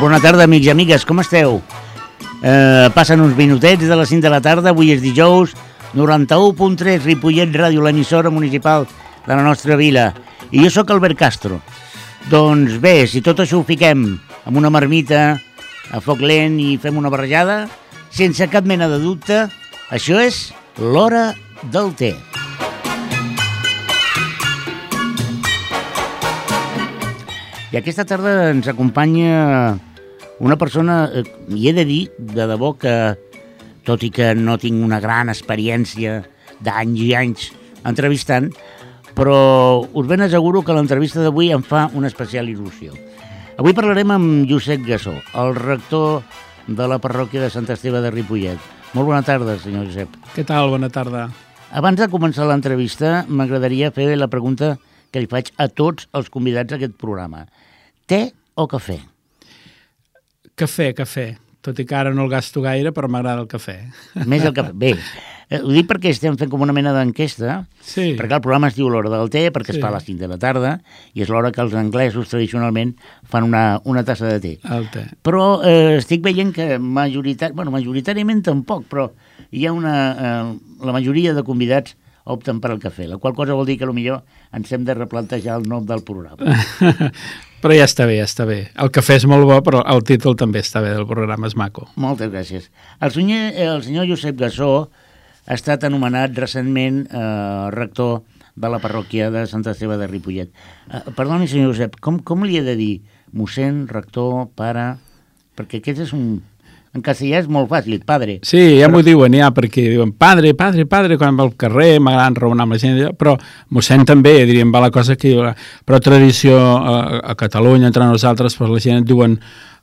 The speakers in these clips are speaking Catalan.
Molt bona tarda, amics i amigues, com esteu? Eh, passen uns minutets de les 5 de la tarda, avui és dijous, 91.3 Ripollet Ràdio, l'emissora municipal de la nostra vila. I jo sóc Albert Castro. Doncs bé, si tot això ho fiquem amb una marmita, a foc lent i fem una barrejada, sense cap mena de dubte, això és l'hora del té. I aquesta tarda ens acompanya una persona, eh, i he de dir, de debò, que tot i que no tinc una gran experiència d'anys i anys entrevistant, però us ben asseguro que l'entrevista d'avui em fa una especial il·lusió. Avui parlarem amb Josep Gassó, el rector de la parròquia de Sant Esteve de Ripollet. Molt bona tarda, senyor Josep. Què tal? Bona tarda. Abans de començar l'entrevista, m'agradaria fer la pregunta que li faig a tots els convidats d'aquest programa. Té o cafè? Cafè, cafè. Tot i que ara no el gasto gaire, però m'agrada el cafè. Més el cafè. Bé, eh, ho dic perquè estem fent com una mena d'enquesta, Sí. perquè el programa es diu l'hora del té, perquè Sí. es fa a les 5 de la tarda, i és l'hora que els anglesos tradicionalment fan una, una tassa de té. El té. Però eh, estic veient que majoritat, bueno, majoritàriament tampoc, però hi ha una... Eh, la majoria de convidats opten per al cafè, la qual cosa vol dir que millor ens hem de replantejar el nom del programa. Però ja està bé, ja està bé. El cafè és molt bo, però el títol també està bé del programa, és maco. Moltes gràcies. El senyor, el senyor Josep Gassó ha estat anomenat recentment eh, rector de la parròquia de Santa Esteve de Ripollet. Eh, perdoni, senyor Josep, com, com li he de dir? Mossèn, rector, pare... Perquè aquest és un... En castellà és molt fàcil, padre. Sí, ja m'ho diuen ja, perquè diuen padre, padre, padre, quan va al carrer, m'agrada raonar amb la gent, però mossèn també, diríem, va la cosa que... Però tradició a, a Catalunya, entre nosaltres, doncs la gent et diuen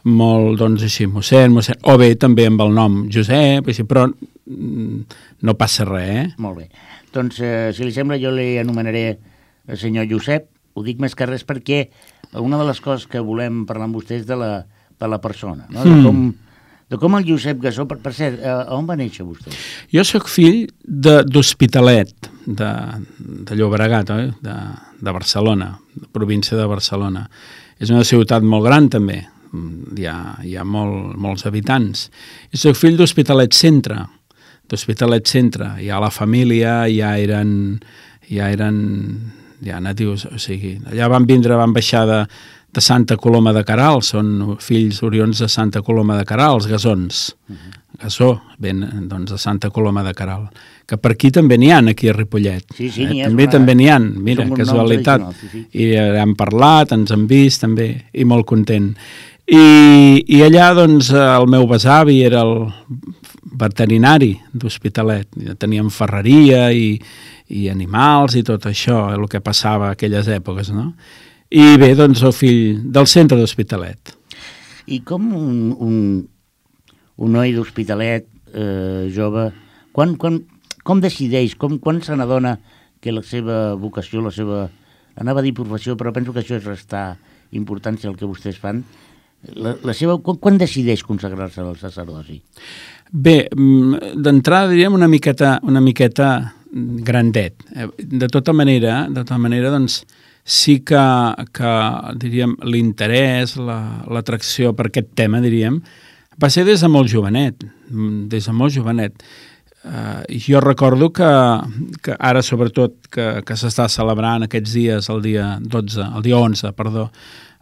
molt, doncs així, mossèn, mossèn, o bé també amb el nom Josep, així, però mm, no passa res, eh? Molt bé. Doncs, eh, si li sembla, jo li anomenaré el senyor Josep. Ho dic més que res perquè una de les coses que volem parlar amb vostè és de la, de la persona, no? de, Mm. De com el Josep Gassó... Per, per cert, eh, on va néixer vostè? Jo sóc fill de- d'Hospitalet, de, de Llobregat, oi? De, de Barcelona, de província de Barcelona. És una ciutat molt gran, també. Mm, Hi ha, hi ha molt, molts habitants. I sóc fill d'Hospitalet Centre, d'Hospitalet Centre. Ja la família ja eren, ja eren ja natius, o sigui, allà van vindre, van baixar de, de Santa Coloma de Caral, són fills orions de Santa Coloma de Caral, els gasons. Gasó, ben, doncs, de Santa Coloma de Caral. Que per aquí també n'hi ha, aquí a Ripollet. Sí, sí, és també una- també n'hi ha, mira, nom casualitat. sí, sí. I eh, hem parlat, ens hem vist també, i molt content. I, i allà, doncs, eh, el meu besavi era el veterinari d'Hospitalet. Teníem ferreria i, i animals i tot això, el que passava a aquelles èpoques, no? I bé, doncs, sóc fill del centre d'Hospitalet. I com un, un, un noi d'Hospitalet, eh, jove, quan, quan, com decideix, com, quan se n'adona que la seva vocació, la seva... Anava a dir professió, però penso que això és restar importància al que vostès fan. La, la seva, quan, quan decideix consagrar-se al sacerdoci? Bé, mm, d'entrada diríem una miqueta, una miqueta grandet. Eh, De tota manera, de tota manera, doncs, sí que, que diríem, l'interès, la- l'atracció per aquest tema, diríem, va ser des de molt jovenet, des de molt jovenet. Uh, jo recordo que, que ara, sobretot, que, que s'està celebrant aquests dies, el dia 12, el dia 11, perdó,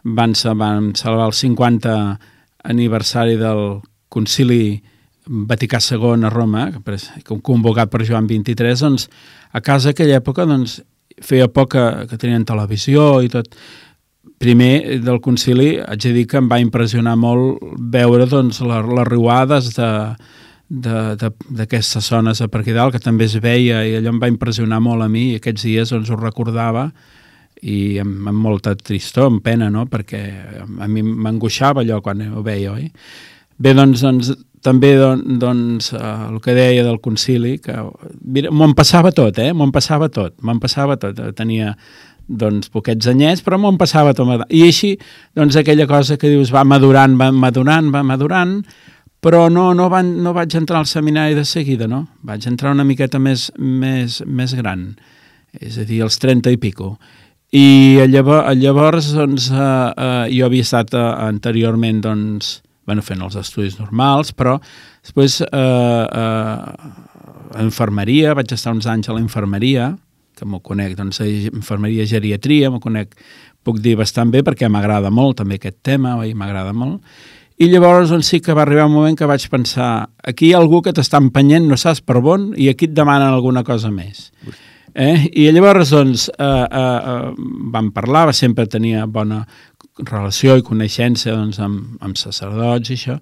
van, van celebrar el 50 aniversari del concili Vaticà II a Roma, convocat per Joan XXIII, doncs, a casa aquella època doncs, feia poc que, que tenien televisió i tot. Primer del concili, haig de dir que em va impressionar molt veure doncs, les, les riuades de, d'aquestes zones a per aquí dalt, que també es veia, i allò em va impressionar molt a mi, i aquests dies doncs, ho recordava, i amb, amb molta tristor, amb pena, no? perquè a mi m'angoixava allò quan ho veia, oi? Bé, doncs, doncs també don, doncs, eh, el que deia del concili, que m'ho passava tot, eh? M'ho passava tot, m'ho passava tot. Tenia doncs, poquets anyets, però m'ho passava tot. I així, doncs, aquella cosa que dius va madurant, va madurant, va madurant, però no, no, van, no vaig entrar al seminari de seguida, no? Vaig entrar una miqueta més, més, més gran, és a dir, als 30 i pico. I llavors, llavors doncs, eh, eh, jo havia estat eh, anteriorment doncs, bueno, fent els estudis normals, però després eh, eh, infermeria, vaig estar uns anys a la infermeria, que m'ho conec, doncs, a infermeria geriatria, m'ho conec, puc dir bastant bé perquè m'agrada molt també aquest tema, oi? m'agrada molt. I llavors doncs, sí que va arribar un moment que vaig pensar aquí hi ha algú que t'està empenyent, no saps per on, i aquí et demanen alguna cosa més. Eh? I llavors doncs, eh, eh, eh, vam parlar, sempre tenia bona relació i coneixença doncs, amb, amb sacerdots i això,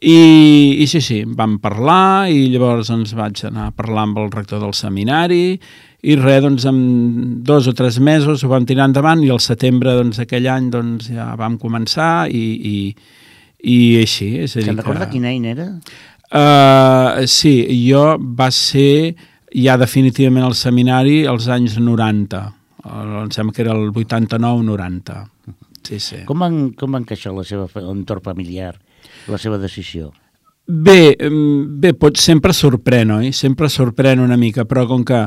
i, i sí, sí, vam parlar i llavors doncs, vaig anar a parlar amb el rector del seminari i res, doncs, en dos o tres mesos ho vam tirar endavant i al setembre doncs, aquell any doncs, ja vam començar i, i, i així. És a dir Se'n recorda que... quin any era? Uh, sí, jo va ser ja definitivament al seminari als anys 90. Em sembla que era el 89-90. Sí, sí. Com van, com van encaixar la seva entorn familiar, la seva decisió? Bé, bé, pot, sempre sorprèn, oi? Sempre sorprèn una mica, però com que,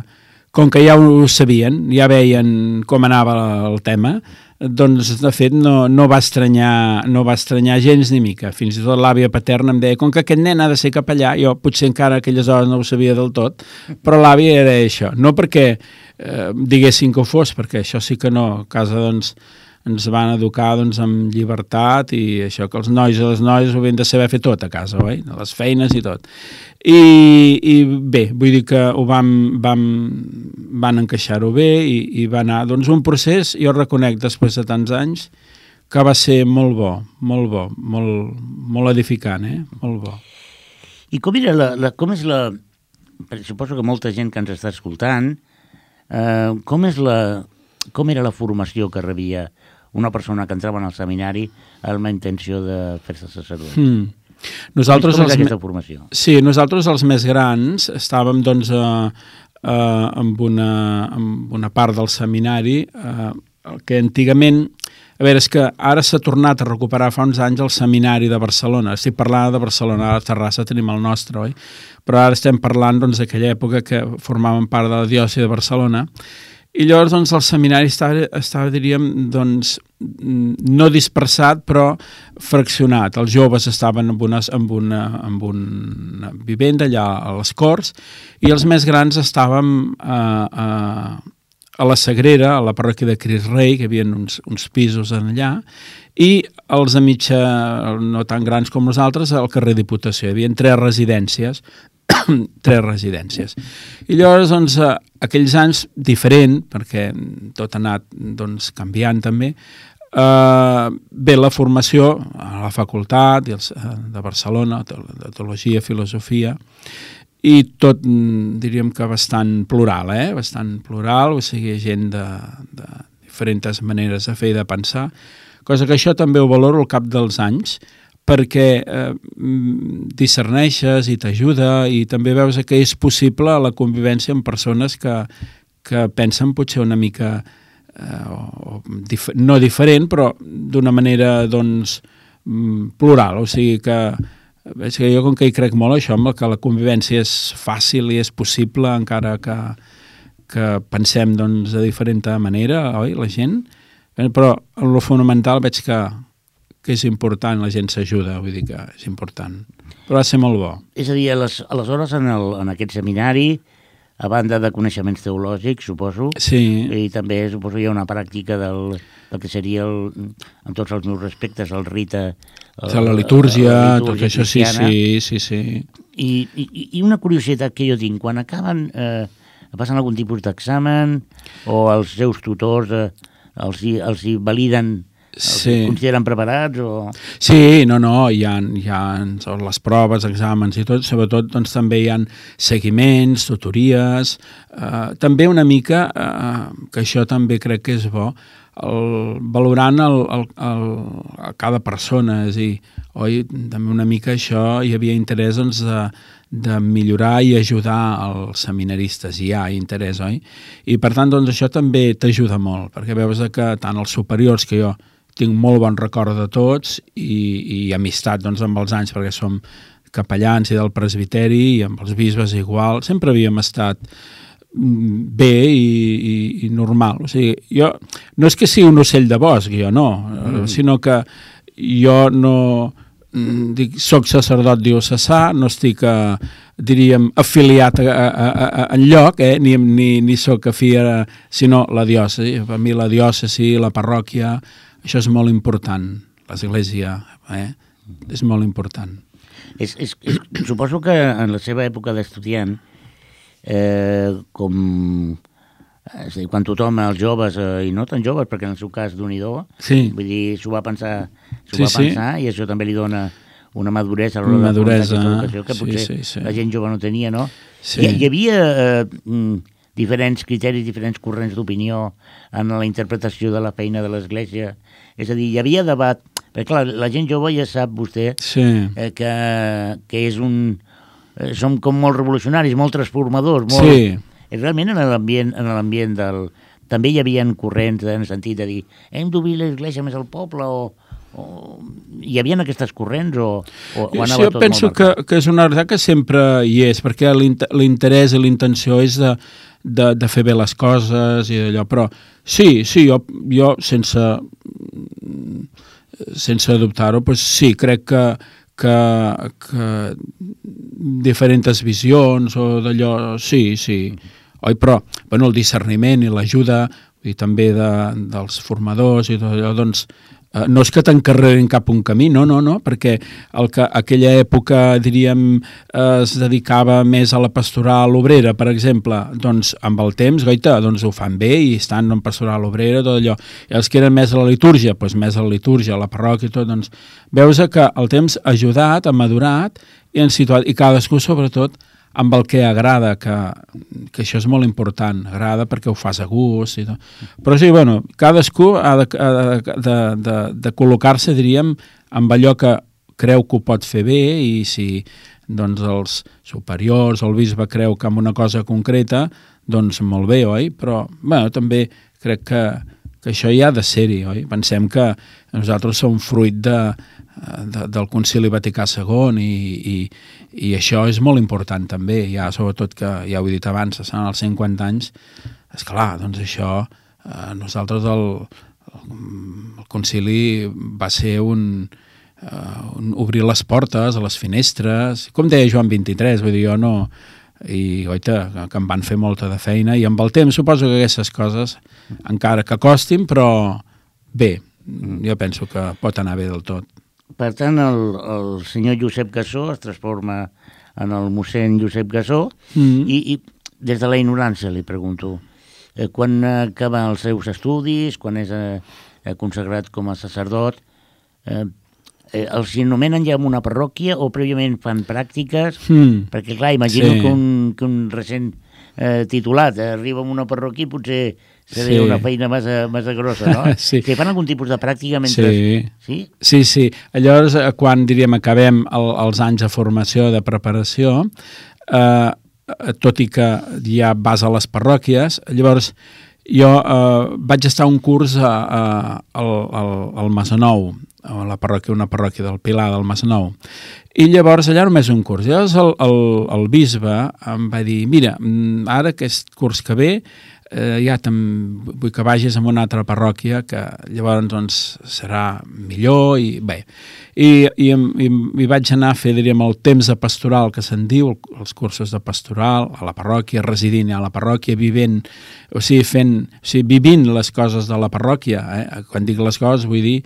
com que ja ho sabien, ja veien com anava el tema, doncs, de fet, no, no, va estranyar, no va estranyar gens ni mica. Fins i tot l'àvia paterna em deia, com que aquest nen ha de ser capellà, jo potser encara aquelles hores no ho sabia del tot, però l'àvia era això. No perquè eh, diguessin que ho fos, perquè això sí que no. A casa, doncs, ens van educar doncs, amb llibertat i això que els nois i les noies ho havien de saber fer tot a casa, oi? les feines i tot. I, i bé, vull dir que ho vam, vam, van encaixar-ho bé i, i va anar doncs, un procés, jo reconec després de tants anys, que va ser molt bo, molt bo, molt, molt edificant, eh? molt bo. I com, era la, la, com és la... Suposo que molta gent que ens està escoltant, eh, com, és la, com era la formació que rebia una persona que entrava en el seminari amb la intenció de fer-se sacerdot. Mm. Nosaltres és aquesta formació? Sí, nosaltres els més grans estàvem doncs a, a, amb, una, amb una part del seminari eh, que antigament a veure, és que ara s'ha tornat a recuperar fa uns anys el seminari de Barcelona. Estic parlant de Barcelona, a Terrassa tenim el nostre, oi? Però ara estem parlant doncs, d'aquella època que formaven part de la diòcesi de Barcelona i llavors doncs, el seminari estava, estava diríem, doncs, no dispersat, però fraccionat. Els joves estaven en una, en una, en una vivenda allà a les Corts i els més grans estàvem a, a, a la Sagrera, a la parròquia de Cris Rei, que hi havia uns, uns pisos en allà, i els de mitja, no tan grans com nosaltres, al carrer Diputació. Hi havia tres residències tres residències. I llavors, doncs, eh, aquells anys diferent, perquè tot ha anat doncs, canviant també, eh, ve la formació a la facultat eh, de Barcelona, de Teologia, Filosofia, i tot, mm, diríem que bastant plural, eh? bastant plural, o sigui, gent de, de diferents maneres de fer i de pensar, cosa que això també ho valoro al cap dels anys, perquè eh, discerneixes i t'ajuda i també veus que és possible la convivència amb persones que, que pensen potser una mica eh, o, dif no diferent però d'una manera doncs plural, o sigui que és que jo com que hi crec molt això, amb que la convivència és fàcil i és possible encara que, que pensem doncs, de diferent manera, oi, la gent? Però en lo fonamental veig que, que és important, la gent s'ajuda, vull dir que és important. Però va ser molt bo. És a dir, les, aleshores en, el, en aquest seminari, a banda de coneixements teològics, suposo, sí. i també suposo hi ha una pràctica del, del que seria, el, en tots els meus respectes, el rite... El, la litúrgia, la litúrgia tot això, sí, sí, sí, sí. I, i, I una curiositat que jo tinc, quan acaben, eh, passen algun tipus d'examen, o els seus tutors eh, els, hi, els hi validen sí. consideren preparats? O... Sí, no, no, hi ha, hi ha les proves, exàmens i tot, sobretot doncs, també hi ha seguiments, tutories, eh, també una mica, eh, que això també crec que és bo, el, valorant el, el, el, a cada persona, és a dir, oi, també una mica això hi havia interès doncs, de, de millorar i ajudar els seminaristes, hi ha interès, oi? I per tant, doncs, això també t'ajuda molt, perquè veus que tant els superiors que jo tinc molt bon record de tots i, i amistat doncs, amb els anys perquè som capellans i del presbiteri i amb els bisbes igual, sempre havíem estat mm, bé i, i, i normal. O sigui, jo, no és que sigui un ocell de bosc, jo no, mm. sinó que jo no mm, dic, soc sacerdot diocesà, no estic, a, diríem, afiliat a, a, a, a enlloc, eh? ni, ni, ni sóc afí a, sinó la diòcesi. Per mi la diòcesi, la parròquia, això és molt important, l'església, eh? és molt important. És, és, és, suposo que en la seva època d'estudiant, eh, com eh, és a dir, quan tothom, els joves, eh, i no tan joves, perquè en el seu cas d'un i sí. vull dir, s'ho va pensar, s'ho Sí, va sí. pensar i això també li dona una maduresa a l'hora de maduresa, vocació que sí, potser sí, sí. la gent jove no tenia, no? Sí. Hi, hi havia eh, mm, diferents criteris, diferents corrents d'opinió en la interpretació de la feina de l'Església. És a dir, hi havia debat, perquè clar, la gent jove ja sap vostè Sí, eh, que, que és un... Eh, som com molt revolucionaris, molt transformadors, molt... sí, I realment en l'ambient en l'ambient del... També hi havia corrents en el sentit de dir hem d'obrir l'església més al poble o, o... Hi havia aquestes corrents o, o, o Sí, anava jo tot penso molt que, que és una veritat que sempre hi és, perquè l'int- l'interès i l'intenció és de, de, de fer bé les coses i d'allò, però sí, sí, jo, jo sense, sense dubtar-ho, pues sí, crec que, que, que diferents visions o d'allò, sí, sí, oi, però bueno, el discerniment i l'ajuda i també de, dels formadors i tot allò, doncs, no és que t'encarreguin cap un camí, no, no, no, perquè el que aquella època, diríem, eh, es dedicava més a la pastoral obrera, per exemple, doncs amb el temps, goita, doncs ho fan bé i estan en pastoral obrera, tot allò. I els que eren més a la litúrgia, doncs més a la litúrgia, a la parròquia i tot, doncs veus que el temps ha ajudat, ha madurat i han situat, i cadascú sobretot amb el que agrada, que, que això és molt important, agrada perquè ho fas a gust i tot. Però sí, bueno, cadascú ha de, de, de, de, de col·locar-se, diríem, amb allò que creu que ho pot fer bé i si doncs, els superiors o el bisbe creu que amb una cosa concreta, doncs molt bé, oi? Però bueno, també crec que, que això hi ha de ser-hi, oi? Pensem que nosaltres som fruit de, de, del Concili Vaticà II i, i, i això és molt important també, ja sobretot que ja ho he dit abans, estan als 50 anys, és clar, doncs això eh, nosaltres el, el, concili va ser un, eh, un obrir les portes les finestres, com deia Joan 23, vull dir, jo no i oita, que em van fer molta de feina i amb el temps suposo que aquestes coses encara que costin, però bé, jo penso que pot anar bé del tot. Per tant, el, el senyor Josep Gassó es transforma en el mossèn Josep Gassó Mm. i, i des de la ignorància li pregunto, eh, quan acaba els seus estudis, quan és eh, eh, consagrat com a sacerdot, eh, eh, els anomenen ja en una parròquia o prèviament fan pràctiques? Mm. Perquè, clar, imagino Sí. que, un, que un recent eh, titulat eh, arriba a una parròquia i potser seria Sí. una feina massa, massa grossa, no? Sí. Si fan algun tipus de pràctica mentre... Sí. Sí? Sí, sí. Llavors, eh, quan, diríem, acabem el, els anys de formació, de preparació, eh, tot i que ja vas a les parròquies, llavors jo eh, vaig estar un curs a, a, al, al, al Masanou, a la parròquia, una parròquia del Pilar del Masanou. I llavors allà només un curs. Llavors el, el, el bisbe em va dir, mira, mm, ara aquest curs que ve eh, ja vull que vagis a una altra parròquia que llavors doncs, serà millor i bé. I, i, i, i vaig anar a fer, diríem, el temps de pastoral que se'n diu, els cursos de pastoral a la parròquia, residint a la parròquia, vivint, o sigui, fent, o sigui, vivint les coses de la parròquia. Eh? Quan dic les coses vull dir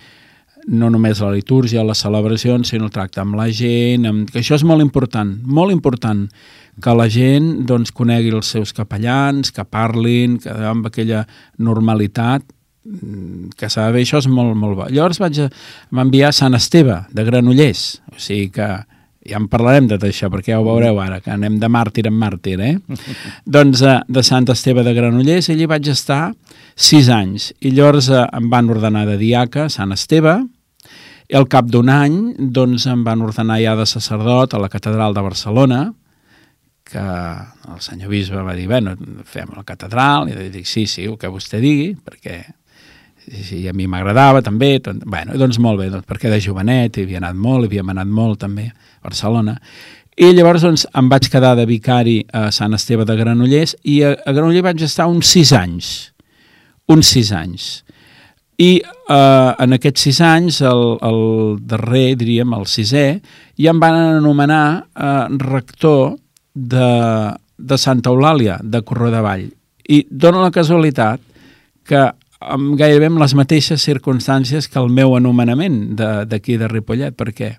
no només la litúrgia, les celebracions, sinó el tracte amb la gent, amb... que això és molt important, molt important, que la gent doncs, conegui els seus capellans, que parlin, que amb aquella normalitat, mm, que s'ha de això és molt, molt bo. Llavors vaig a- m'enviar a Sant Esteve, de Granollers, o sigui que ja en parlarem de tot això, perquè ja ho veureu ara, que anem de màrtir en màrtir, eh? doncs eh, de Sant Esteve de Granollers, allí vaig estar sis anys, i llavors eh, em van ordenar de diaca a Sant Esteve, i al cap d'un any doncs, em van ordenar ja de sacerdot a la catedral de Barcelona, que el senyor bisbe va dir, bueno, fem la catedral, i dic, sí, sí, el que vostè digui, perquè sí a mi m'agradava també, tot, bueno, doncs molt bé, doncs, perquè de jovenet hi havia anat molt, hi havíem anat molt també a Barcelona, i llavors doncs, em vaig quedar de vicari a Sant Esteve de Granollers i a, a Granollers vaig estar uns sis anys, uns sis anys. I eh, en aquests sis anys, el, el darrer, diríem, el sisè, ja em van anomenar eh, rector de, de Santa Eulàlia, de Corró de Vall. I dona la casualitat que amb gairebé amb les mateixes circumstàncies que el meu anomenament d'aquí de, de Ripollet, perquè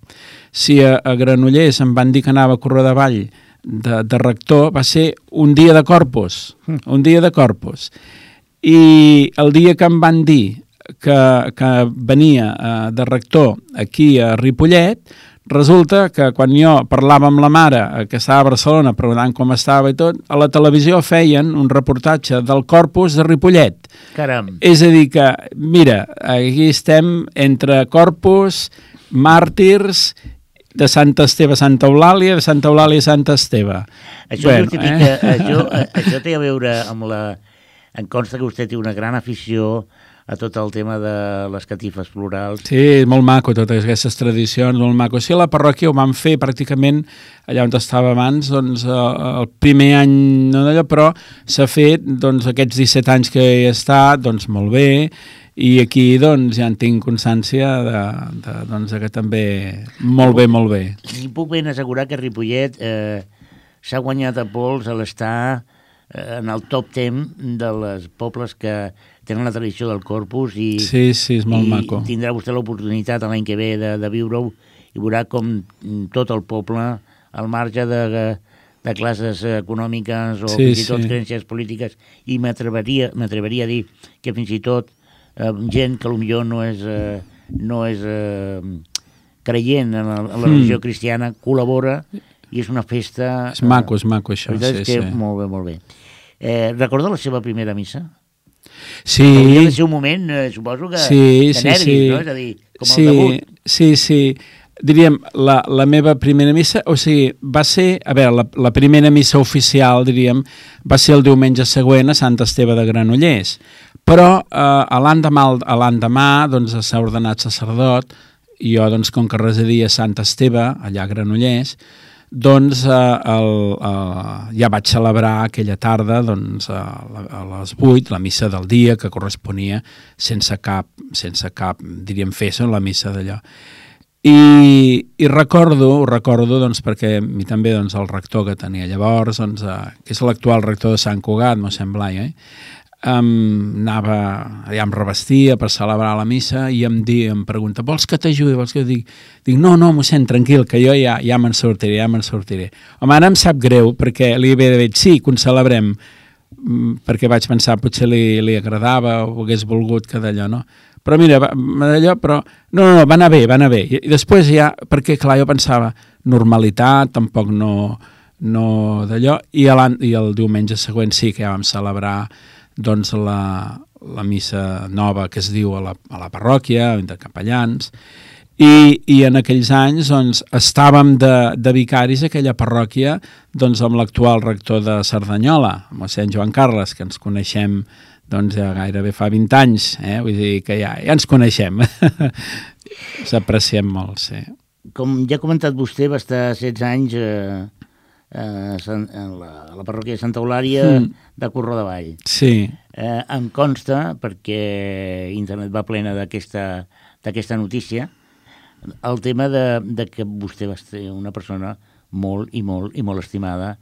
si a, a Granollers em van dir que anava a Corró de Vall de, de rector, va ser un dia de corpus, mm. un dia de corpus. I el dia que em van dir que, que venia eh, de rector aquí a Ripollet, Resulta que quan jo parlava amb la mare, eh, que estava a Barcelona, preguntant com estava i tot, a la televisió feien un reportatge del Corpus de Ripollet. Caram. És a dir que, mira, aquí estem entre Corpus, màrtirs de Santa Esteve a Santa Eulàlia, de Santa Eulàlia a Santa Esteve. Això, bueno, eh? això, això té a veure amb la... Em consta que vostè té una gran afició a tot el tema de les catifes florals. Sí, molt maco, totes aquestes tradicions, molt maco. Sí, a la parròquia ho vam fer pràcticament allà on estava abans, doncs eh, el primer any no d'allò, però s'ha fet doncs, aquests 17 anys que he estat, doncs molt bé, i aquí doncs ja en tinc constància de, de, doncs, que també molt bé, molt bé. I puc ben assegurar que Ripollet eh, s'ha guanyat a pols a l'estar eh, en el top 10 de les pobles que tenen la tradició del Corpus i, sí, sí, és molt i maco. tindrà vostè l'oportunitat l'any que ve de, de viure-ho i veurà com tot el poble, al marge de, de classes econòmiques o sí, fins i tot sí. creences polítiques, i m'atreveria a dir que fins i tot eh, gent que potser no és, eh, no és eh, creient en la, en la religió mm. cristiana col·labora i és una festa... És maco, és maco això. sí, és que sí. Molt bé, molt bé. Eh, recorda la seva primera missa? Sí. Hauria de ser un moment, eh, suposo que, sí, de nervis, sí, no? És a dir, com sí, el debut. Sí, sí. Diríem, la, la meva primera missa, o sigui, va ser, a veure, la, la primera missa oficial, diríem, va ser el diumenge següent a Sant Esteve de Granollers. Però eh, l'endemà, l'endemà, doncs, s'ha ordenat sacerdot, i jo, doncs, com que residia a Sant Esteve, allà a Granollers, doncs eh, el, eh, ja vaig celebrar aquella tarda doncs, a, a les 8 la missa del dia que corresponia sense cap, sense cap diríem festa, la missa d'allò i, i recordo, recordo doncs, perquè a mi també doncs, el rector que tenia llavors, doncs, eh, que és l'actual rector de Sant Cugat, mossèn Blai, eh? Um, anava, ja em revestia per celebrar la missa i em, di, em pregunta, vols que t'ajudi? Vols que dic, dic, no, no, mossèn, tranquil, que jo ja, ja me'n sortiré, ja me'n sortiré. Home, ara em sap greu, perquè li havia de dir, sí, que celebrem, mm, perquè vaig pensar potser li, li agradava o hagués volgut que d'allò, no? Però mira, d'allò, però... No, no, no, va anar bé, va anar bé. I, i després ja, perquè clar, jo pensava, normalitat, tampoc no, no d'allò, i, i el diumenge següent sí que ja vam celebrar doncs, la, la missa nova que es diu a la, a la parròquia, de capellans, i, i en aquells anys doncs, estàvem de, de vicaris aquella parròquia doncs, amb l'actual rector de Cerdanyola, mossèn Joan Carles, que ens coneixem doncs, ja gairebé fa 20 anys, eh? vull dir que ja, ja ens coneixem, s'apreciem molt, sí. Com ja ha comentat vostè, va estar 16 anys eh, eh, en la, la parròquia de Santa Eulària mm. de Corró de Vall. Sí. Eh, em consta, perquè internet va plena d'aquesta notícia, el tema de, de que vostè va ser una persona molt i molt i molt estimada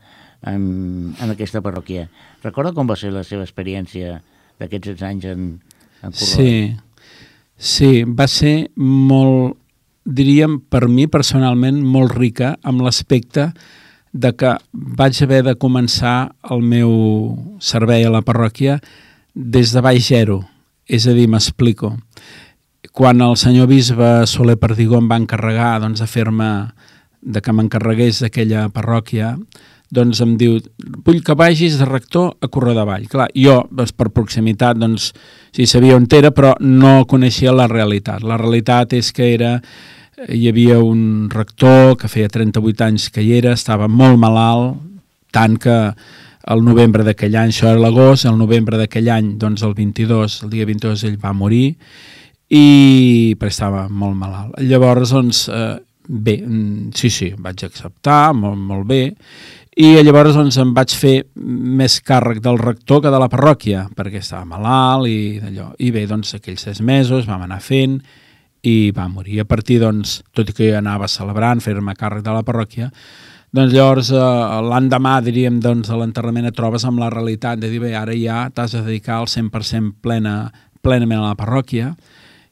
en, en aquesta parròquia. Recorda com va ser la seva experiència d'aquests anys en, en Corró? Sí, sí, va ser molt, diríem, per mi personalment, molt rica amb l'aspecte de que vaig haver de començar el meu servei a la parròquia des de baix zero. És a dir, m'explico. Quan el senyor bisbe Soler Perdigó em va encarregar doncs, de fer-me de que m'encarregués d'aquella parròquia, doncs em diu, vull que vagis de rector a Vall. Clar, jo, doncs, per proximitat, doncs, sí sabia on era, però no coneixia la realitat. La realitat és que era hi havia un rector que feia 38 anys que hi era, estava molt malalt, tant que el novembre d'aquell any, això era l'agost, el novembre d'aquell any, doncs el 22, el dia 22 ell va morir i perquè estava molt malalt. Llavors, doncs, eh, bé, mm, sí, sí, vaig acceptar, molt, molt bé, i llavors doncs, em vaig fer més càrrec del rector que de la parròquia, perquè estava malalt i d'allò. I bé, doncs, aquells sis mesos vam anar fent i va morir. A partir, doncs, tot i que jo anava celebrant, fer-me càrrec de la parròquia, doncs llavors eh, l'endemà, diríem, doncs, de l'enterrament et trobes amb la realitat de dir, bé, ara ja t'has de dedicar al 100% plena, plenament a la parròquia,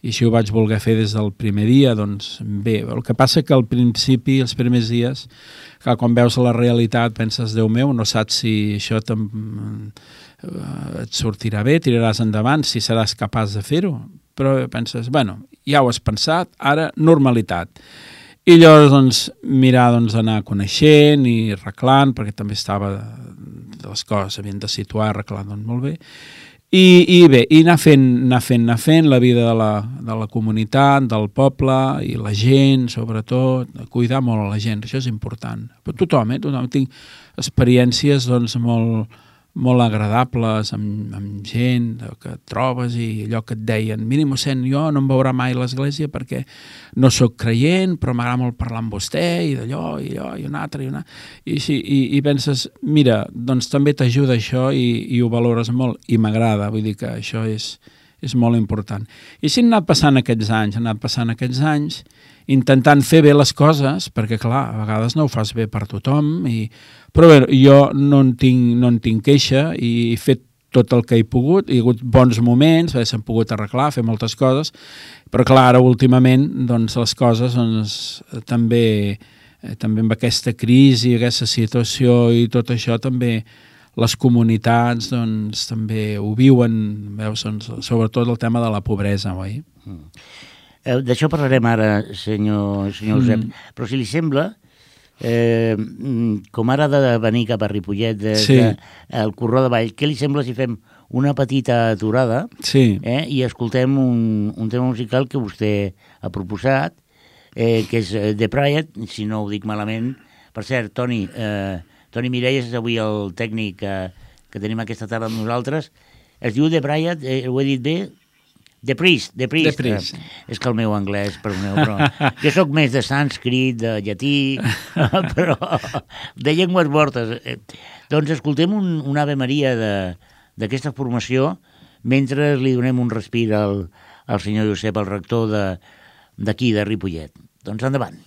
i si ho vaig voler fer des del primer dia, doncs bé, el que passa que al principi, els primers dies, que quan veus la realitat penses, Déu meu, no saps si això eh, et sortirà bé, tiraràs endavant, si seràs capaç de fer-ho, però penses, bueno, ja ho has pensat, ara normalitat. I llavors, doncs, mirar doncs, anar coneixent i arreglant, perquè també estava de les coses havien de situar, arreglant doncs, molt bé. I, i bé, i anar fent, anar fent, anar fent la vida de la, de la comunitat, del poble i la gent, sobretot, cuidar molt a la gent, això és important. Però tothom, eh? Tothom. Tinc experiències doncs, molt, molt agradables, amb, amb gent que trobes i allò que et deien, miri mossèn, jo no em veurà mai l'església perquè no sóc creient, però m'agrada molt parlar amb vostè i d'allò, i allò, i un altre, i una... I, sí, i, i penses, mira, doncs també t'ajuda això i, i ho valores molt. I m'agrada, vull dir que això és, és molt important. I si han anat passant aquests anys, han anat passant aquests anys, intentant fer bé les coses, perquè clar, a vegades no ho fas bé per tothom i però bé, jo no en tinc, no en tinc queixa i he fet tot el que he pogut, hi ha hagut bons moments, s'han pogut arreglar, fer moltes coses, però clar, ara últimament doncs, les coses doncs, també, eh, també amb aquesta crisi, aquesta situació i tot això també les comunitats doncs, també ho viuen, veus, doncs, sobretot el tema de la pobresa, oi? Mm. Eh, D'això parlarem ara, senyor, senyor Josep, mm. però si li sembla, eh, com ara de venir cap a Ripollet, de, sí. de, el Corró de Vall, què li sembla si fem una petita aturada sí. eh, i escoltem un, un tema musical que vostè ha proposat, eh, que és eh, The Pride, si no ho dic malament. Per cert, Toni, eh, Toni Mireia és avui el tècnic eh, que tenim aquesta tarda amb nosaltres. Es diu The Pride, eh, ho he dit bé? The Priest, The Priest. The Priest. Eh, és que el meu anglès, perdoneu, però jo sóc més de sànscrit, de llatí, però de llengües mortes. Eh, doncs escoltem un, un Ave Maria d'aquesta formació mentre li donem un respir al, al senyor Josep, el rector d'aquí, de, de Ripollet. Doncs endavant.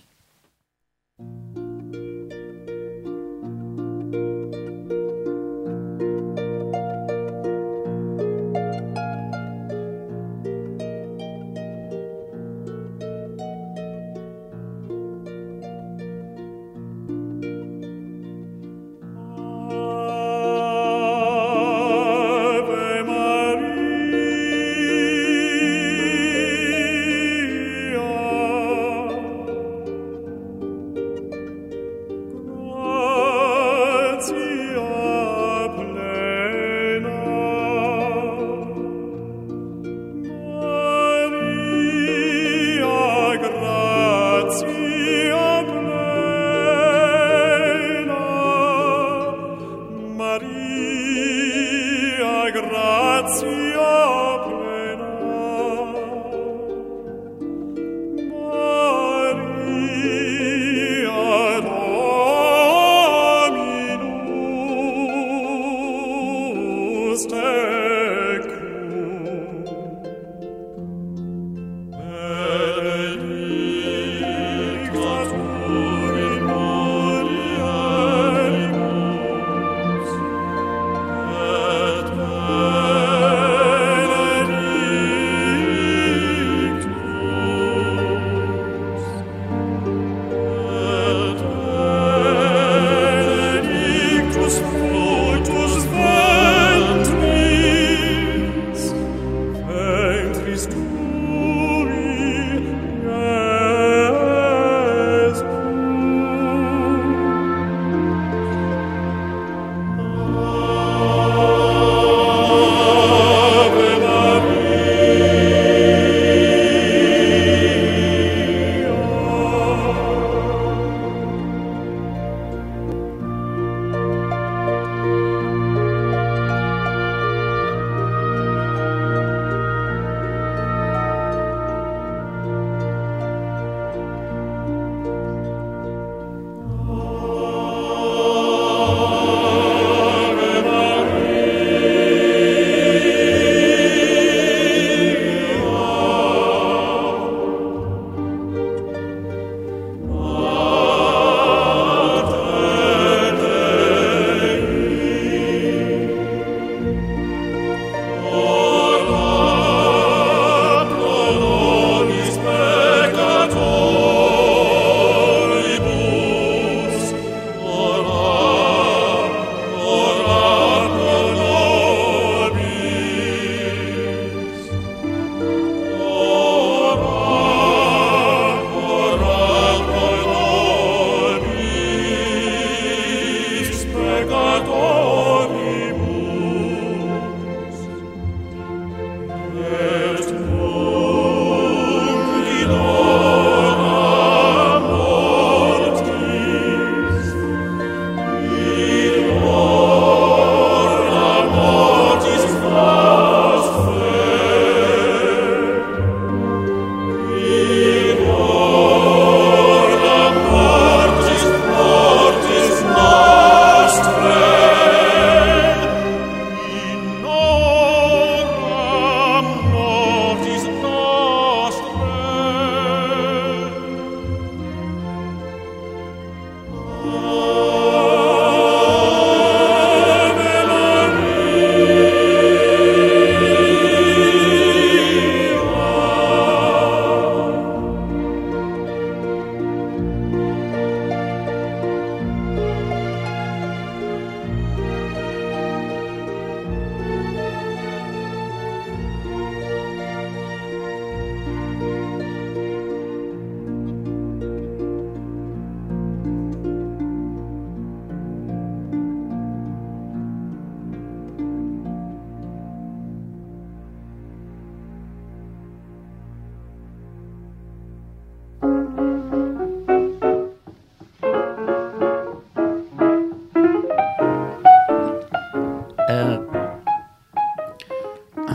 Lord.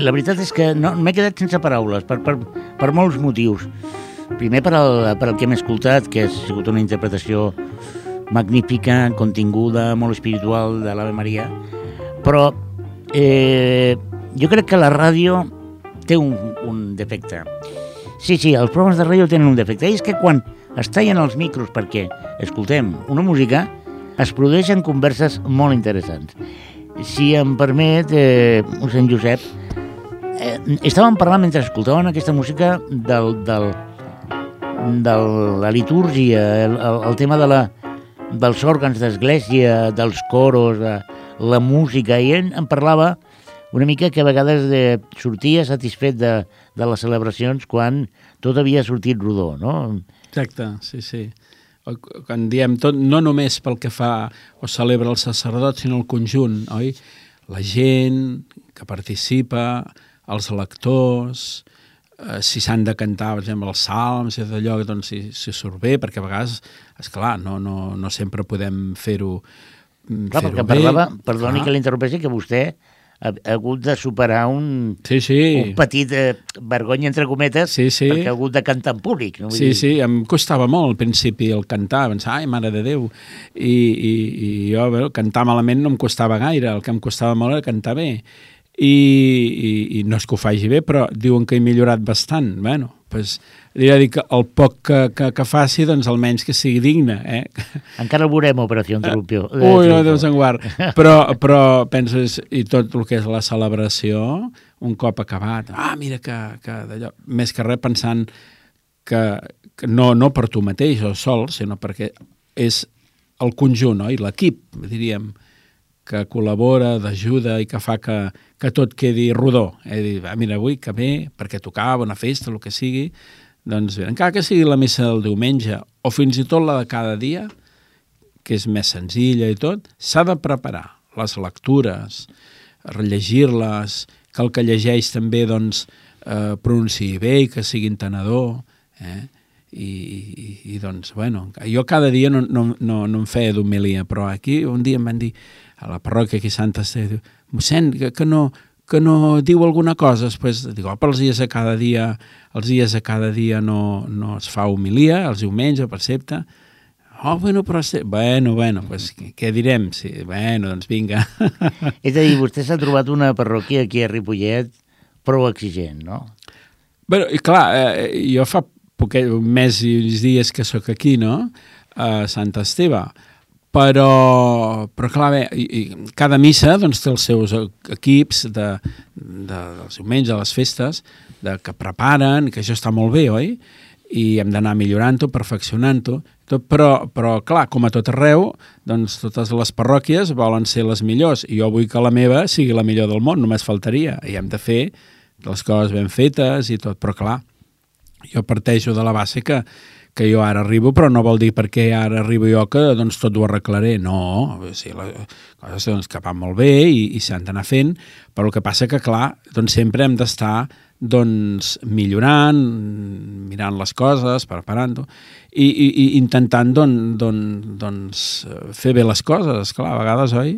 La veritat és que no, m'he quedat sense paraules per, per, per molts motius. Primer per al, per al que hem escoltat, que ha sigut una interpretació magnífica, continguda, molt espiritual de l'Ave Maria, però eh, jo crec que la ràdio té un, un defecte. Sí, sí, els programes de ràdio tenen un defecte, i és que quan es tallen els micros perquè escoltem una música, es produeixen converses molt interessants. Si em permet, eh, mossèn Josep, eh, estàvem parlant mentre escoltaven aquesta música del, del, de la litúrgia, el, el, el tema de la, dels òrgans d'església, dels coros, de la música, i ell em parlava una mica que a vegades de, sortia satisfet de, de les celebracions quan tot havia sortit rodó, no? Exacte, sí, sí quan diem tot, no només pel que fa o celebra el sacerdot, sinó el conjunt, oi? La gent que participa, els lectors, eh, si s'han de cantar, per exemple, els salms i d'allò, doncs si, si surt bé, perquè a vegades, és clar, no, no, no sempre podem fer-ho mm, fer perquè bé. parlava, perdoni clar. que l'interrompessi, que vostè ha, ha hagut de superar un, sí, sí. un petit eh, vergonya, entre cometes, sí, sí. perquè ha hagut de cantar en públic. No? Vull sí, dir... sí, em costava molt al principi el cantar, pensar, ai, mare de Déu, i, i, i jo, bé, cantar malament no em costava gaire, el que em costava molt era cantar bé, i, i, i no és que ho faci bé, però diuen que he millorat bastant, bueno, pues, li he dir que el poc que, que, que faci, doncs almenys que sigui digne. Eh? Encara el veurem, Operació Interrupció. Uh, ui, no, Déu se'n guard. Però, però penses, i tot el que és la celebració, un cop acabat, ah, mira que, que d'allò, més que res pensant que, que no, no per tu mateix o sol, sinó perquè és el conjunt, no? i l'equip, diríem, que col·labora, d'ajuda i que fa que, que tot quedi rodó. Eh? Dir, ah, mira, avui que bé, perquè tocava, una festa, el que sigui, doncs bé, encara que sigui la missa del diumenge o fins i tot la de cada dia, que és més senzilla i tot, s'ha de preparar les lectures, rellegir-les, que el que llegeix també doncs, eh, pronunciï bé i que sigui entenedor, eh? I, i, i doncs, bueno, jo cada dia no, no, no, no em feia d'homilia, però aquí un dia em van dir, a la parròquia aquí a Santa Esteve, mossèn, que, que no, que no diu alguna cosa, després dic, oh, però els dies a cada dia, els dies a cada dia no, no es fa homilia, els diumenges, percepte, oh, bueno, però... Bueno, bueno, pues, què, què direm? Sí, bueno, doncs vinga. És a dir, vostè s'ha trobat una parròquia aquí a Ripollet prou exigent, no? Bueno, i clar, eh, jo fa poquet, un mes i uns dies que sóc aquí, no?, a Sant Esteve, però, però clar, bé, i, i cada missa doncs, té els seus equips de, de, dels diumenges, de les festes, de, que preparen, que això està molt bé, oi? I hem d'anar millorant-ho, perfeccionant-ho, tot, però, però clar, com a tot arreu, doncs totes les parròquies volen ser les millors, i jo vull que la meva sigui la millor del món, només faltaria, i hem de fer les coses ben fetes i tot, però clar, jo parteixo de la base que, que jo ara arribo, però no vol dir perquè ara arribo jo que doncs, tot ho arreglaré. No, o sigui, les coses doncs, que van molt bé i, i s'han d'anar fent, però el que passa que, clar, doncs, sempre hem d'estar doncs, millorant, mirant les coses, preparant-ho, i, i, i intentant don, don, doncs, fer bé les coses. Clar, a vegades, oi?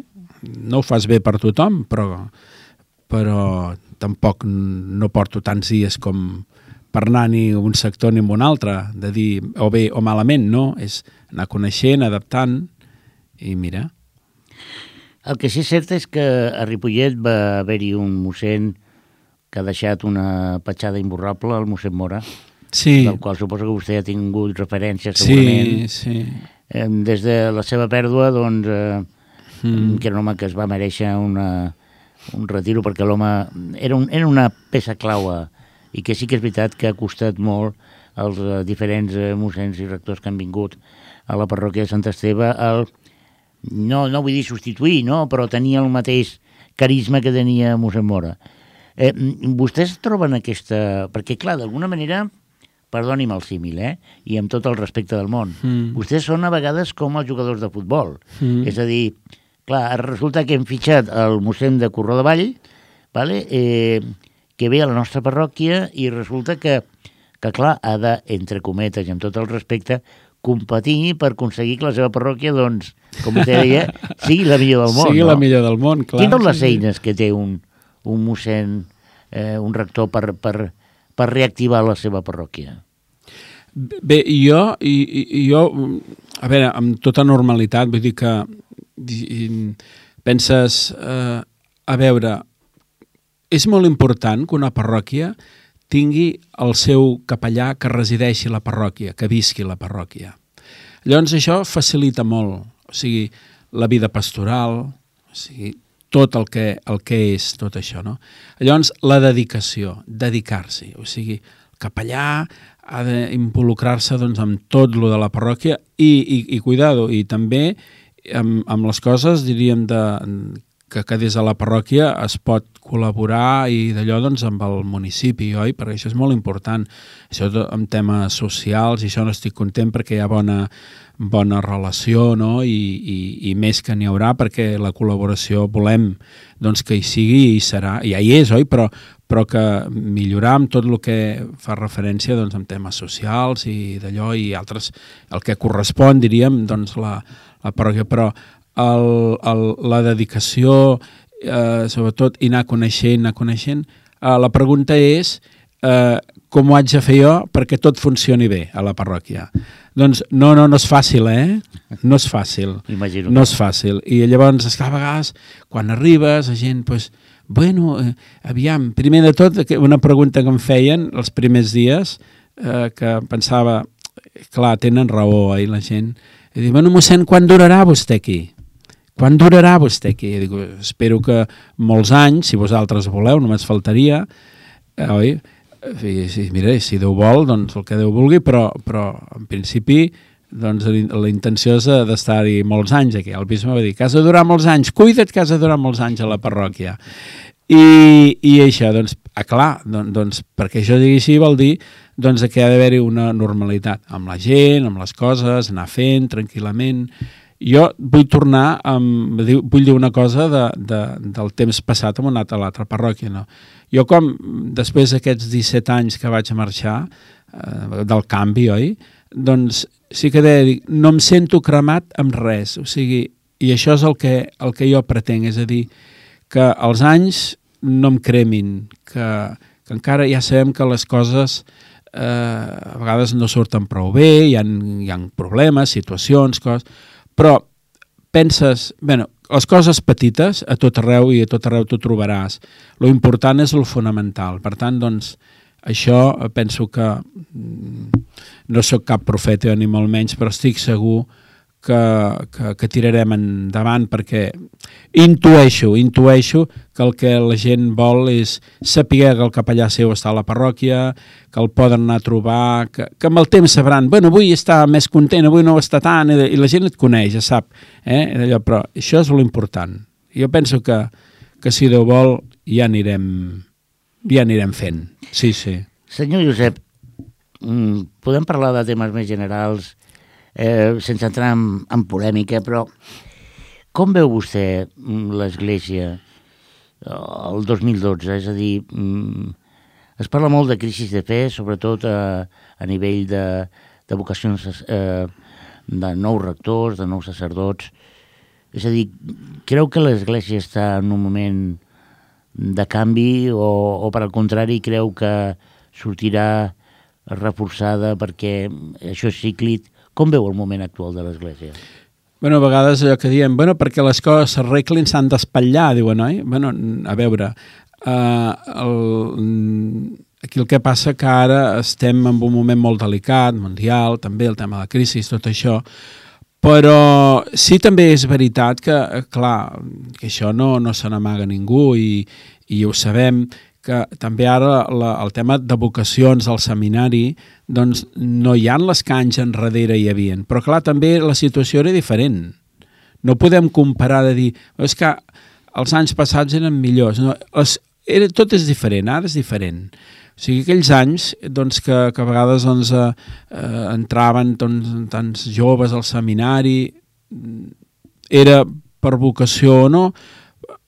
No ho fas bé per tothom, però, però tampoc no porto tants dies com, per anar ni un sector ni un altre, de dir o bé o malament, no, és anar coneixent, adaptant i mira. El que sí és cert és que a Ripollet va haver-hi un mossèn que ha deixat una petjada imborrable, el mossèn Mora, sí. del qual suposo que vostè ha tingut referències segurament. Sí, sí. Des de la seva pèrdua, doncs, eh, mm. que era un home que es va mereixer una, un retiro perquè l'home era, un, era una peça clau a, i que sí que és veritat que ha costat molt als eh, diferents eh, mossens i rectors que han vingut a la parròquia de Sant Esteve el, no, no vull dir substituir, no? però tenia el mateix carisma que tenia mossèn Mora. Eh, vostès troben aquesta... Perquè, clar, d'alguna manera, perdoni'm el símil, eh? i amb tot el respecte del món, mm. vostès són a vegades com els jugadors de futbol. Mm. És a dir, clar, resulta que hem fitxat el mossèn de Corró de Vall, vale? eh, que ve a la nostra parròquia i resulta que, que clar, ha de, entre cometes i amb tot el respecte, competir per aconseguir que la seva parròquia, doncs, com vostè deia, sigui la millor del món. Sigui no? la millor del món, clar. Quines són les eines que té un, un mossèn eh, un rector per, per, per reactivar la seva parròquia? Bé, jo, i, i, jo, a veure, amb tota normalitat, vull dir que i, penses, eh, a veure, és molt important que una parròquia tingui el seu capellà que resideixi la parròquia, que visqui la parròquia. Llavors això facilita molt, o sigui, la vida pastoral, o sigui, tot el que, el que és tot això. No? Llavors, la dedicació, dedicar-s'hi, o sigui, el capellà ha d'involucrar-se doncs, amb tot lo de la parròquia i, i, i cuidado, i també amb, amb les coses, diríem, de, que, que des de la parròquia es pot col·laborar i d'allò doncs, amb el municipi, oi? Perquè això és molt important. Això en temes socials, i això no estic content perquè hi ha bona, bona relació, no? I, i, i més que n'hi haurà perquè la col·laboració volem doncs, que hi sigui i serà, ja hi és, oi? Però, però que millorar amb tot el que fa referència doncs, en temes socials i d'allò i altres, el que correspon, diríem, doncs, la, la parròquia, però el, el, la dedicació, eh, sobretot, i anar coneixent, anar coneixent, eh, la pregunta és eh, com ho haig de fer jo perquè tot funcioni bé a la parròquia. Doncs no, no, no és fàcil, eh? No és fàcil. Imagino. No és fàcil. I llavors, a vegades, quan arribes, la gent, doncs, bueno, eh, aviam, primer de tot, una pregunta que em feien els primers dies, eh, que pensava, clar, tenen raó, eh, la gent, i dic, bueno, mossèn, quan durarà vostè aquí? Quan durarà vostè aquí? Dic, espero que molts anys, si vosaltres voleu, només faltaria, eh, oi? I, si, mira, si Déu vol, doncs el que Déu vulgui, però, però en principi doncs la intenció és d'estar-hi molts anys aquí. El bisbe va dir que has de durar molts anys, cuida't que has de durar molts anys a la parròquia. I, i això, doncs, ah, clar, doncs, doncs, perquè això digui així vol dir doncs, que ha d'haver-hi una normalitat amb la gent, amb les coses, anar fent tranquil·lament. Jo vull tornar, amb, vull dir una cosa de, de, del temps passat amb una altra parròquia. No? Jo com, després d'aquests 17 anys que vaig marxar, eh, del canvi, oi? Doncs sí que deia, dir, no em sento cremat amb res, o sigui, i això és el que, el que jo pretenc, és a dir, que els anys no em cremin, que, que encara ja sabem que les coses eh, a vegades no surten prou bé, hi ha, hi ha problemes, situacions, coses, però penses, bueno, les coses petites a tot arreu i a tot arreu t'ho trobaràs. Lo important és el fonamental. Per tant, doncs, això penso que mm, no sóc cap profeta ni molt menys, però estic segur que, que, que tirarem endavant perquè intueixo, intueixo que el que la gent vol és saber que el capellà seu està a la parròquia, que el poden anar a trobar, que, que amb el temps sabran, bueno, avui està més content, avui no està tant, i, i la gent et coneix, ja sap, eh? Allò, però això és l'important. Jo penso que, que si Déu vol ja anirem, ja anirem fent. Sí, sí. Senyor Josep, mm, podem parlar de temes més generals eh, sense entrar en, en polèmica, però com veu vostè mm, l'Església eh, el 2012? És a dir, mm, es parla molt de crisi de fe, sobretot a, a nivell de, de vocacions eh, de nous rectors, de nous sacerdots. És a dir, creu que l'Església està en un moment de canvi o, o per al contrari creu que sortirà reforçada perquè això és cíclic com veu el moment actual de l'Església? Bueno, a vegades allò que diem, bueno, perquè les coses s'arreglin s'han d'espatllar, diuen, oi? Bueno, a veure, uh, el, aquí el que passa que ara estem en un moment molt delicat, mundial, també el tema de la crisi, tot això, però sí també és veritat que, clar, que això no, no se n'amaga ningú i, i ho sabem, que també ara la, el tema de vocacions al seminari doncs no hi han les que anys enrere hi havien, però clar, també la situació era diferent. No podem comparar de dir, és que els anys passats eren millors. No, les, era, tot és diferent, ara és diferent. O sigui, aquells anys doncs, que, que a vegades doncs, eh, eh, entraven doncs, tants joves al seminari, era per vocació o no,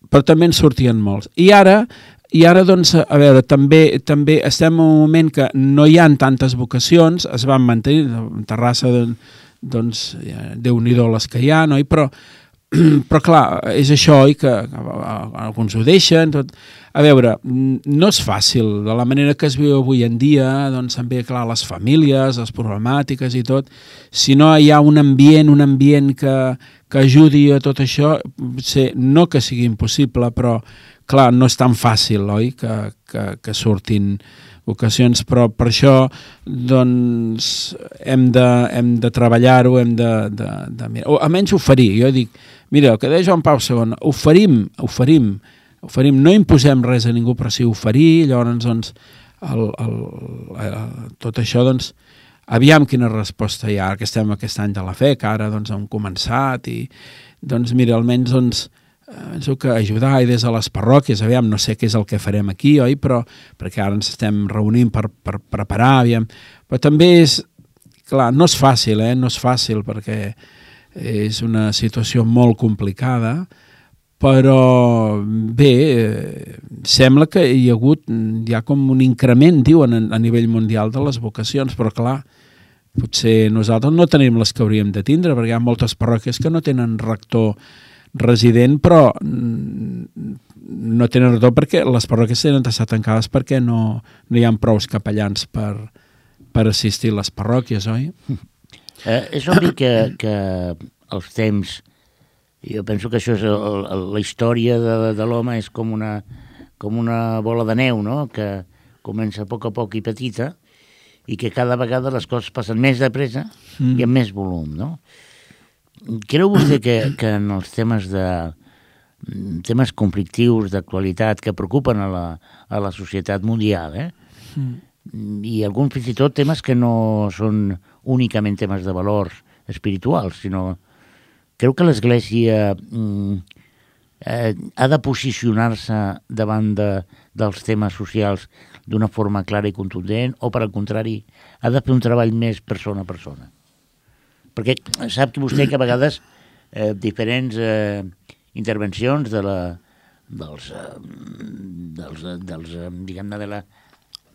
però també en sortien molts. I ara i ara, doncs, a veure, també també estem en un moment que no hi han tantes vocacions, es van mantenir, en Terrassa, doncs, Déu-n'hi-do les que hi ha, no? però, però clar, és això, oi, que alguns ho deixen, tot... A veure, no és fàcil, de la manera que es viu avui en dia, doncs també, clar, les famílies, les problemàtiques i tot, si no hi ha un ambient, un ambient que, que ajudi a tot això, potser no que sigui impossible, però, clar, no és tan fàcil, oi, que, que, que surtin ocasions, però per això doncs, hem de, hem de treballar-ho, hem de, de, de mirar, o almenys oferir. Jo dic, mira, el que deia Joan Pau II, oferim, oferim, oferim, no imposem res a ningú, però sí oferir, llavors doncs, el, el, el, tot això, doncs, aviam quina resposta hi ha, que estem aquest any de la fe, que ara doncs, hem començat, i doncs mira, almenys doncs, penso que ajudar i des de les parròquies, aviam, no sé què és el que farem aquí, oi? Però, perquè ara ens estem reunint per, per preparar, aviam. Però també és, clar, no és fàcil, eh? No és fàcil perquè és una situació molt complicada, però bé, eh, sembla que hi ha hagut, hi ha com un increment, diuen, a nivell mundial de les vocacions, però clar, potser nosaltres no tenim les que hauríem de tindre, perquè hi ha moltes parròquies que no tenen rector resident, però mm, no tenen retorn perquè les parròquies tenen d'estar tancades perquè no, no hi ha prous capellans per, per assistir a les parròquies, oi? Eh, és obvi que, que els temps... Jo penso que això és el, el, la història de, de l'home és com una, com una bola de neu, no?, que comença a poc a poc i petita i que cada vegada les coses passen més de pressa mm. i amb més volum, no? Creu vostè que, que en els temes de temes conflictius d'actualitat que preocupen a la, a la societat mundial, eh? Mm. i alguns fins i tot temes que no són únicament temes de valors espirituals, sinó creu que l'Església mm, eh, ha de posicionar-se davant de, dels temes socials d'una forma clara i contundent o, per al contrari, ha de fer un treball més persona a persona? Perquè sap que vostè que a vegades eh, diferents eh, intervencions de la, dels, eh, dels, eh, dels eh, diguem-ne, de la,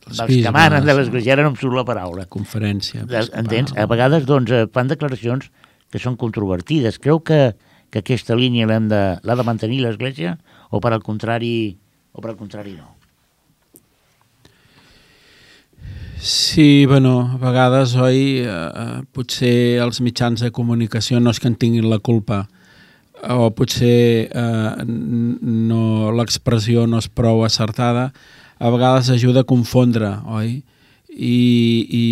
dels que manen de l'església, ara no em surt la paraula. Conferència. Entens? A vegades doncs, fan declaracions que són controvertides. Creu que, que aquesta línia l'ha de, de mantenir l'església o per al contrari o per al contrari no? Sí, bueno, a vegades, oi, eh, potser els mitjans de comunicació no és que en tinguin la culpa, o potser eh, no, l'expressió no és prou acertada, a vegades ajuda a confondre, oi? I, i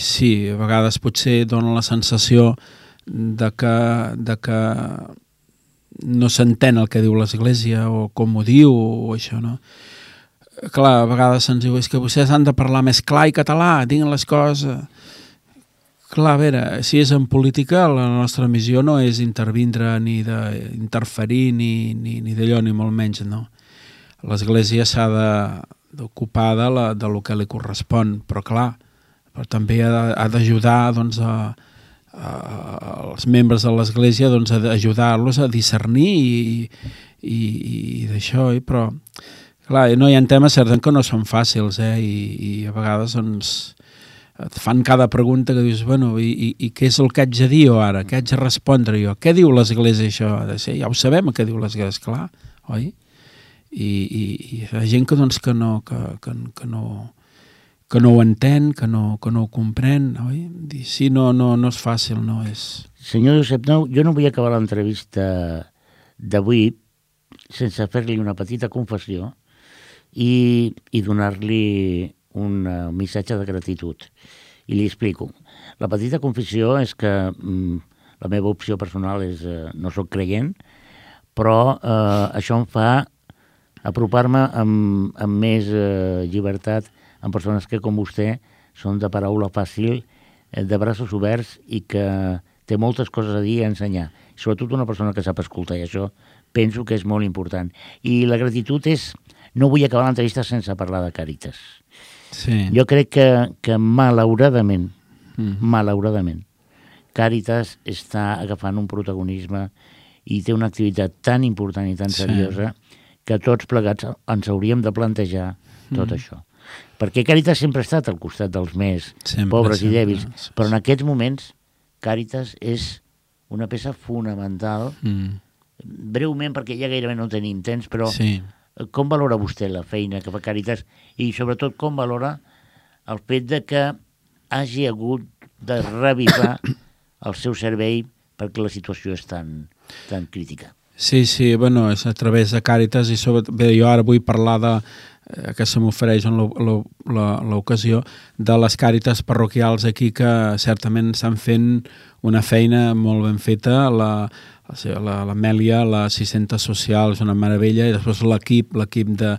sí, a vegades potser dona la sensació de que, de que no s'entén el que diu l'Església o com ho diu o això, no? Clar, a vegades se'ns diu és que vostès han de parlar més clar i català, diguin les coses... Clar, a veure, si és en política, la nostra missió no és intervindre ni d'interferir ni, ni, ni d'allò, ni molt menys, no. L'Església s'ha d'ocupar de, de, de lo que li correspon, però clar, però també ha d'ajudar doncs, a, a, als membres de l'Església doncs, a ajudar-los a discernir i, i, i d'això, però Clar, no hi ha temes certament que no són fàcils, eh? I, i a vegades doncs, et fan cada pregunta que dius, bueno, i, i, i què és el que haig de dir jo ara? Què haig de respondre jo? Què diu l'Església això? De ser? Ja ho sabem, què diu l'Església, clar, oi? I, i, i ha gent que, doncs, que, no, que, que, que, no, que no ho entén, que no, que no ho comprèn, oi? Dir, sí, no, no, no és fàcil, no és... Senyor Josep Nou, jo no vull acabar l'entrevista d'avui sense fer-li una petita confessió, i, i donar-li un uh, missatge de gratitud. I li explico. La petita confessió és que mm, la meva opció personal és uh, no sóc creient, però uh, això em fa apropar-me amb, amb més uh, llibertat amb persones que, com vostè, són de paraula fàcil, de braços oberts i que té moltes coses a dir i a ensenyar. Sobretot una persona que sap escoltar, i això penso que és molt important. I la gratitud és no vull acabar l'entrevista sense parlar de Càritas. Sí. Jo crec que, que malauradament, mm. malauradament, Càritas està agafant un protagonisme i té una activitat tan important i tan sí. seriosa que tots plegats ens hauríem de plantejar tot mm. això. Perquè Càritas sempre ha estat al costat dels més sempre, pobres sempre, i dèbils, sí, però en aquests moments Càritas és una peça fonamental, Mm. breument perquè ja gairebé no tenim temps, però Sí. Com valora vostè la feina que fa Càritas i sobretot com valora el fet de que hagi hagut de revisar el seu servei perquè la situació és tan, tan crítica? Sí, sí, bueno, és a través de Càritas i sobre... Bé, jo ara vull parlar de eh, que se m'ofereix en l'ocasió de les càritas parroquials aquí que certament estan fent una feina molt ben feta la, la- l'Amèlia, l'assistenta social és una meravella i després l'equip l'equip de,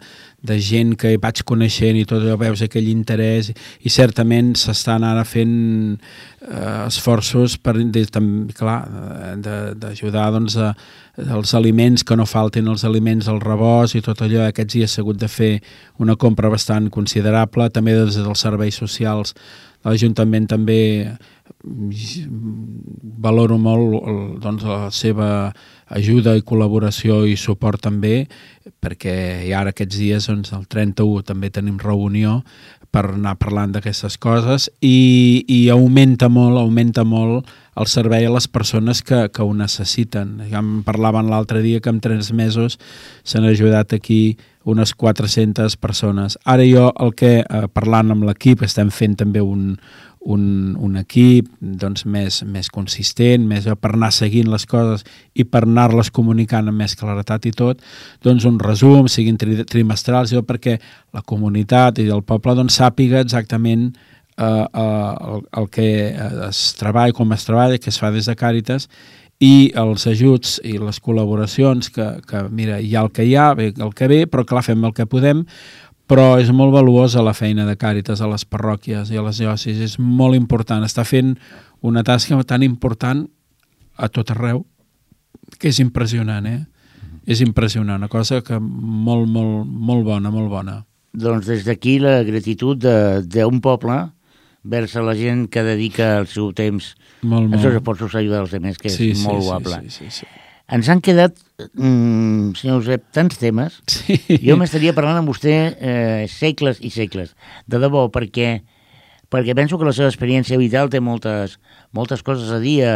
de gent que hi vaig coneixent i tot allò veus aquell interès i certament s'estan ara fent eh, esforços per, de, tam, clar, de- d'ajudar doncs, a, els aliments, que no faltin els aliments al rebost i tot allò. Aquests dies s'ha hagut de fer una compra bastant considerable, també des dels serveis socials de l'Ajuntament també valoro molt el, doncs, la seva ajuda i col·laboració i suport també, perquè i ara aquests dies, doncs, el 31 també tenim reunió per anar parlant d'aquestes coses i, i augmenta molt, augmenta molt el servei a les persones que, que ho necessiten. Ja em parlaven l'altre dia que en tres mesos s'han ajudat aquí unes 400 persones. Ara jo, el que, eh, parlant amb l'equip, estem fent també un, un, un equip doncs, més, més consistent, més per anar seguint les coses i per anar-les comunicant amb més claretat i tot, doncs un resum, siguin tri trimestrals, jo perquè la comunitat i el poble doncs, sàpiga exactament eh, eh, el, el que es treballa, com es treballa, que es fa des de Càritas, i els ajuts i les col·laboracions que, que mira, hi ha el que hi ha, bé el que ve, però clar, fem el que podem, però és molt valuosa la feina de Càritas a les parròquies i a les diòcesis, és molt important, està fent una tasca tan important a tot arreu, que és impressionant, eh? És impressionant, una cosa que molt, molt, molt bona, molt bona. Doncs des d'aquí la gratitud de- d'un poble vers a la gent que dedica el seu temps Molt, als seus molt. esforços a ajudar els altres, que és molt guable. Sí, sí, sí. Ens han quedat, mm, senyor Josep, tants temes. sí. Jo m'estaria parlant amb vostè eh, segles i segles, de debò, perquè, perquè penso que la seva experiència vital té moltes, moltes coses a dir a,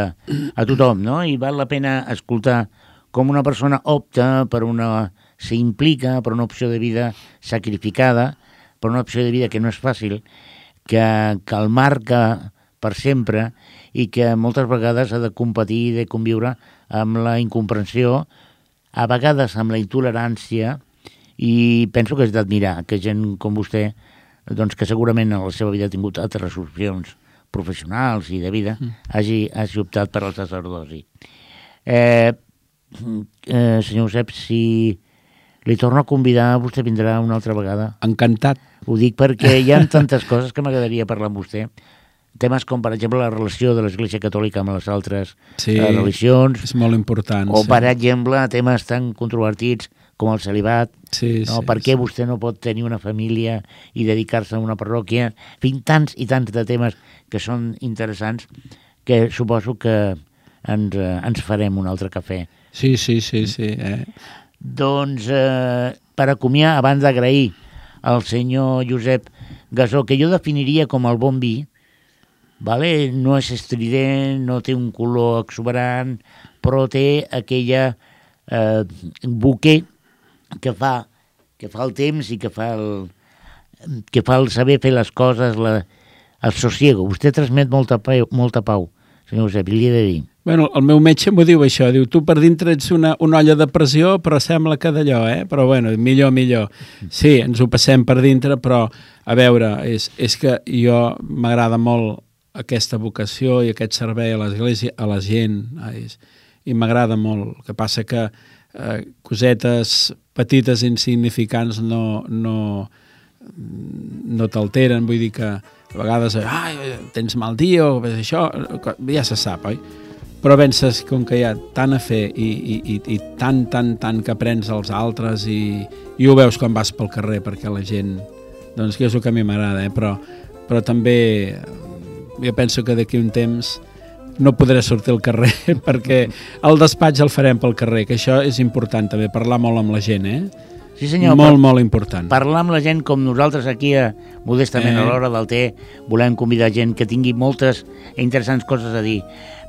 a tothom, no? I val la pena escoltar com una persona opta per una... s'implica per una opció de vida sacrificada, per una opció de vida que no és fàcil, que, que el marca per sempre i que moltes vegades ha de competir i de conviure amb la incomprensió, a vegades amb la intolerància, i penso que és d'admirar que gent com vostè, doncs que segurament en la seva vida ha tingut altres resolucions professionals i de vida, mm. hagi, hagi optat per al sacerdoci. Eh, eh, senyor Josep, si li torno a convidar, vostè vindrà una altra vegada. Encantat. Ho dic perquè hi ha tantes coses que m'agradaria parlar amb vostè. Temes com, per exemple, la relació de l'Església Catòlica amb les altres Sí, eh, religions, És molt important. o, sí. per exemple, temes tan controvertits com el celibat, Sí, no? sí, per què sí. vostè no pot tenir una família i dedicar-se a una parròquia? En fi, tants i tants de temes que són interessants que suposo que ens, eh, ens farem un altre cafè. Sí, sí, sí, sí. Eh? Doncs, eh, per acomiar, abans d'agrair al senyor Josep Gasó, que jo definiria com el bon vi, vale? no és estrident, no té un color exuberant, però té aquella eh, buquer que fa, que fa el temps i que fa el, que fa el saber fer les coses, la, el sosiego. Vostè transmet molta pau, molta pau senyor Josep, i li he de dir. Bueno, el meu metge m'ho diu això, diu, tu per dintre ets una, una olla de pressió, però sembla que d'allò, eh? Però bueno, millor, millor. Sí, ens ho passem per dintre, però a veure, és, és que jo m'agrada molt aquesta vocació i aquest servei a l'església, a la gent, i m'agrada molt. Que passa que eh, cosetes petites insignificants no, no, no t'alteren, vull dir que a vegades ai, tens mal dia o això, ja se sap, oi? Però penses, com que hi ha tant a fer i, i, i, i tant, tant, tant que aprens als altres i, i ho veus quan vas pel carrer perquè la gent, doncs que és el que a mi m'agrada, eh? però, però també jo penso que d'aquí un temps no podré sortir al carrer perquè el despatx el farem pel carrer, que això és important també, parlar molt amb la gent, eh? Sí, senyor. molt, molt important. Parlar amb la gent com nosaltres aquí, a, modestament, Eh. a l'hora del té, volem convidar gent que tingui moltes i interessants coses a dir.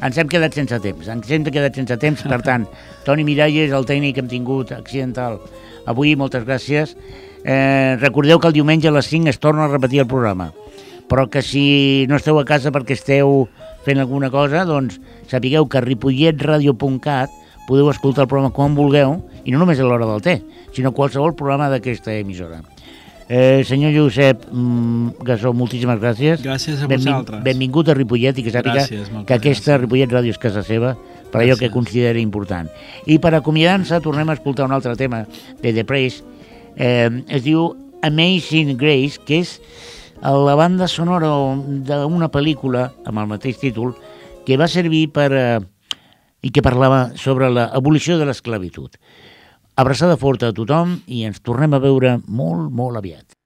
Ens hem quedat sense temps, ens hem quedat sense temps, per tant, Toni Miralles, el tècnic que hem tingut accidental avui, moltes gràcies. Eh, recordeu que el diumenge a les 5 es torna a repetir el programa, però que si no esteu a casa perquè esteu fent alguna cosa, doncs sapigueu que a ripolletradio.cat podeu escoltar el programa quan vulgueu, i no només a l'hora del té, sinó qualsevol programa d'aquesta emissora. Eh, senyor Josep mm, Gasó, moltíssimes gràcies. Gràcies a Benvin- vosaltres. Benvingut a Ripollet i que sàpiga Gràcies, que aquesta gràcies. Ripollet Ràdio és casa seva per allò que Gràcies. considera important. I per acomiadar-nos tornem a escoltar un altre tema de The Praise. Eh, es diu Amazing Grace, que és la banda sonora d'una pel·lícula amb el mateix títol que va servir per... Eh, i que parlava sobre l'abolició de l'esclavitud. Abraçada forta a tothom i ens tornem a veure molt, molt aviat.